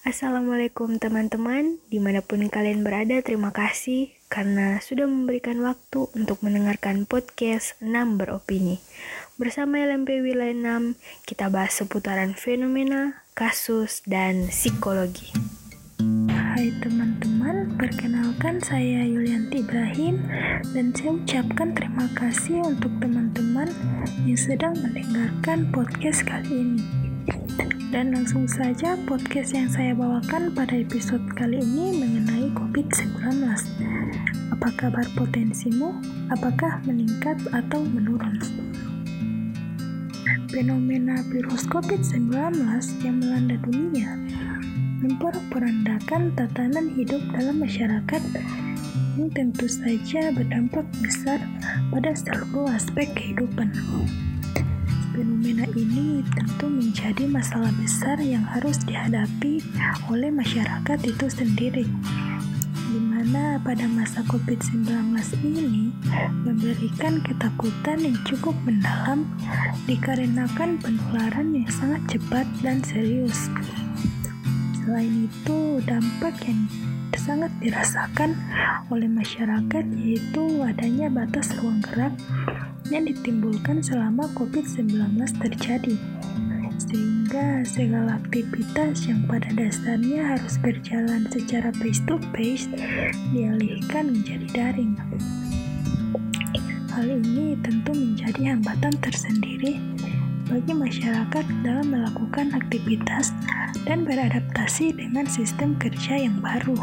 Assalamualaikum teman-teman, di mana pun kalian berada terima kasih karena sudah memberikan waktu untuk mendengarkan podcast 6 beropini. Bersama LMP Wilayah 6, kita bahas seputaran fenomena, kasus, dan psikologi. Hai teman-teman, perkenalkan saya Yulianti Ibrahim dan saya ucapkan terima kasih untuk teman-teman yang sedang mendengarkan podcast kali ini. Dan langsung saja podcast yang saya bawakan pada episode kali ini mengenai COVID-19. Apa kabar potensimu? Apakah meningkat atau menurun? Fenomena virus COVID-19 yang melanda dunia memperandakan tatanan hidup dalam masyarakat yang tentu saja berdampak besar pada seluruh aspek kehidupan. Fenomena ini tentu menjadi masalah besar yang harus dihadapi oleh masyarakat itu sendiri. Di mana pada masa COVID-19 ini memberikan ketakutan yang cukup mendalam dikarenakan penularan yang sangat cepat dan serius. Selain itu, dampak yang sangat dirasakan oleh masyarakat yaitu adanya batas ruang gerak yang ditimbulkan selama COVID-19 terjadi. Sehingga segala aktivitas yang pada dasarnya harus berjalan secara face-to-face dialihkan menjadi daring. Hal ini tentu menjadi hambatan tersendiri bagi masyarakat dalam melakukan aktivitas dan beradaptasi dengan sistem kerja yang baru.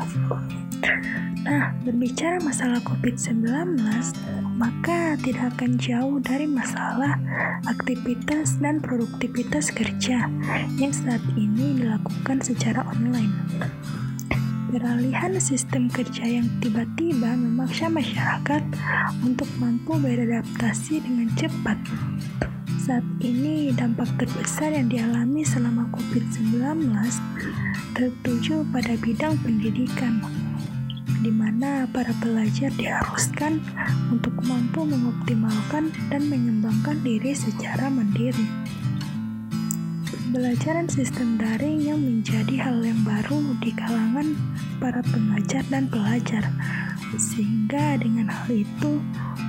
Nah, berbicara masalah COVID-19, maka tidak akan jauh dari masalah aktivitas dan produktivitas kerja yang saat ini dilakukan secara online. Peralihan sistem kerja yang tiba-tiba memaksa masyarakat untuk mampu beradaptasi dengan cepat. Saat ini, dampak terbesar yang dialami selama COVID-19 tertuju pada bidang pendidikan di mana para pelajar diharuskan untuk mampu mengoptimalkan dan mengembangkan diri secara mandiri. Pembelajaran sistem daring yang menjadi hal yang baru di kalangan para pengajar dan pelajar, sehingga dengan hal itu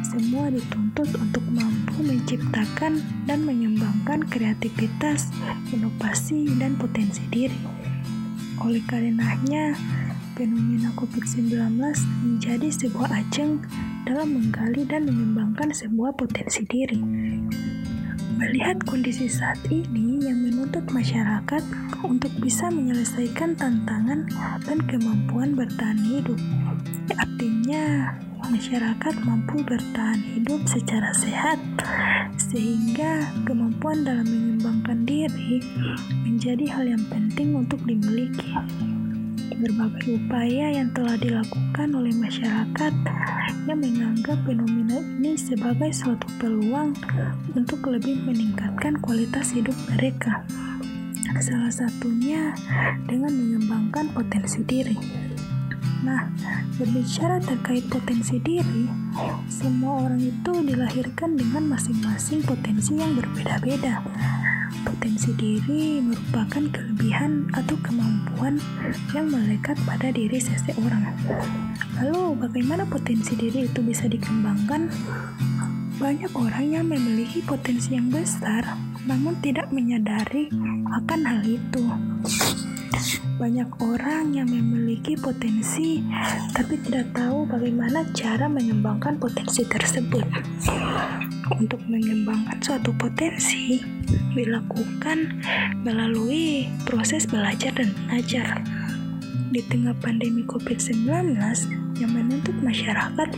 semua dituntut untuk mampu menciptakan dan mengembangkan kreativitas, inovasi, dan potensi diri. Oleh karenanya, fenomena COVID-19 menjadi sebuah ajang dalam menggali dan mengembangkan sebuah potensi diri. Melihat kondisi saat ini yang menuntut masyarakat untuk bisa menyelesaikan tantangan dan kemampuan bertahan hidup. Artinya, masyarakat mampu bertahan hidup secara sehat, sehingga kemampuan dalam mengembangkan diri menjadi hal yang penting untuk dimiliki berbagai upaya yang telah dilakukan oleh masyarakat yang menganggap fenomena ini sebagai suatu peluang untuk lebih meningkatkan kualitas hidup mereka. Salah satunya dengan mengembangkan potensi diri. Nah, berbicara terkait potensi diri, semua orang itu dilahirkan dengan masing-masing potensi yang berbeda-beda Potensi diri merupakan kelebihan atau kemampuan yang melekat pada diri seseorang. Lalu, bagaimana potensi diri itu bisa dikembangkan? Banyak orang yang memiliki potensi yang besar, namun tidak menyadari akan hal itu. Banyak orang yang memiliki potensi, tapi tidak tahu bagaimana cara mengembangkan potensi tersebut. Untuk mengembangkan suatu potensi, dilakukan melalui proses belajar dan mengajar. Di tengah pandemi COVID-19, yang menuntut masyarakat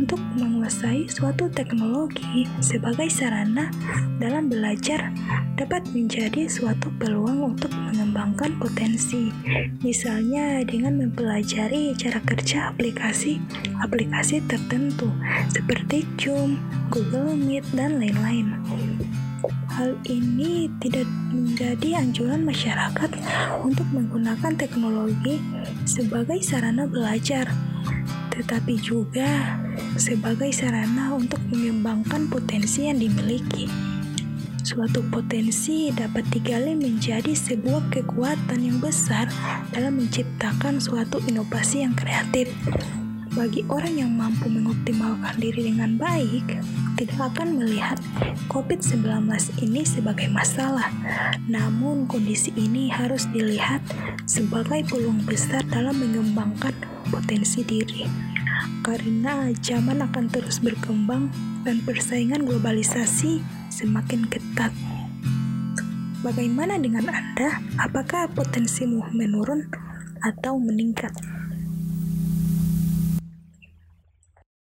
untuk menguasai suatu teknologi sebagai sarana dalam belajar dapat menjadi suatu peluang untuk mengembangkan potensi. Misalnya dengan mempelajari cara kerja aplikasi-aplikasi tertentu seperti Zoom, Google Meet, dan lain-lain. Hal ini tidak menjadi anjuran masyarakat untuk menggunakan teknologi sebagai sarana belajar, tetapi juga sebagai sarana untuk mengembangkan potensi yang dimiliki. Suatu potensi dapat digali menjadi sebuah kekuatan yang besar dalam menciptakan suatu inovasi yang kreatif. Bagi orang yang mampu mengoptimalkan diri dengan baik, tidak akan melihat COVID-19 ini sebagai masalah. Namun, kondisi ini harus dilihat sebagai peluang besar dalam mengembangkan potensi diri. Karena zaman akan terus berkembang dan persaingan globalisasi semakin ketat. Bagaimana dengan Anda? Apakah potensimu menurun atau meningkat?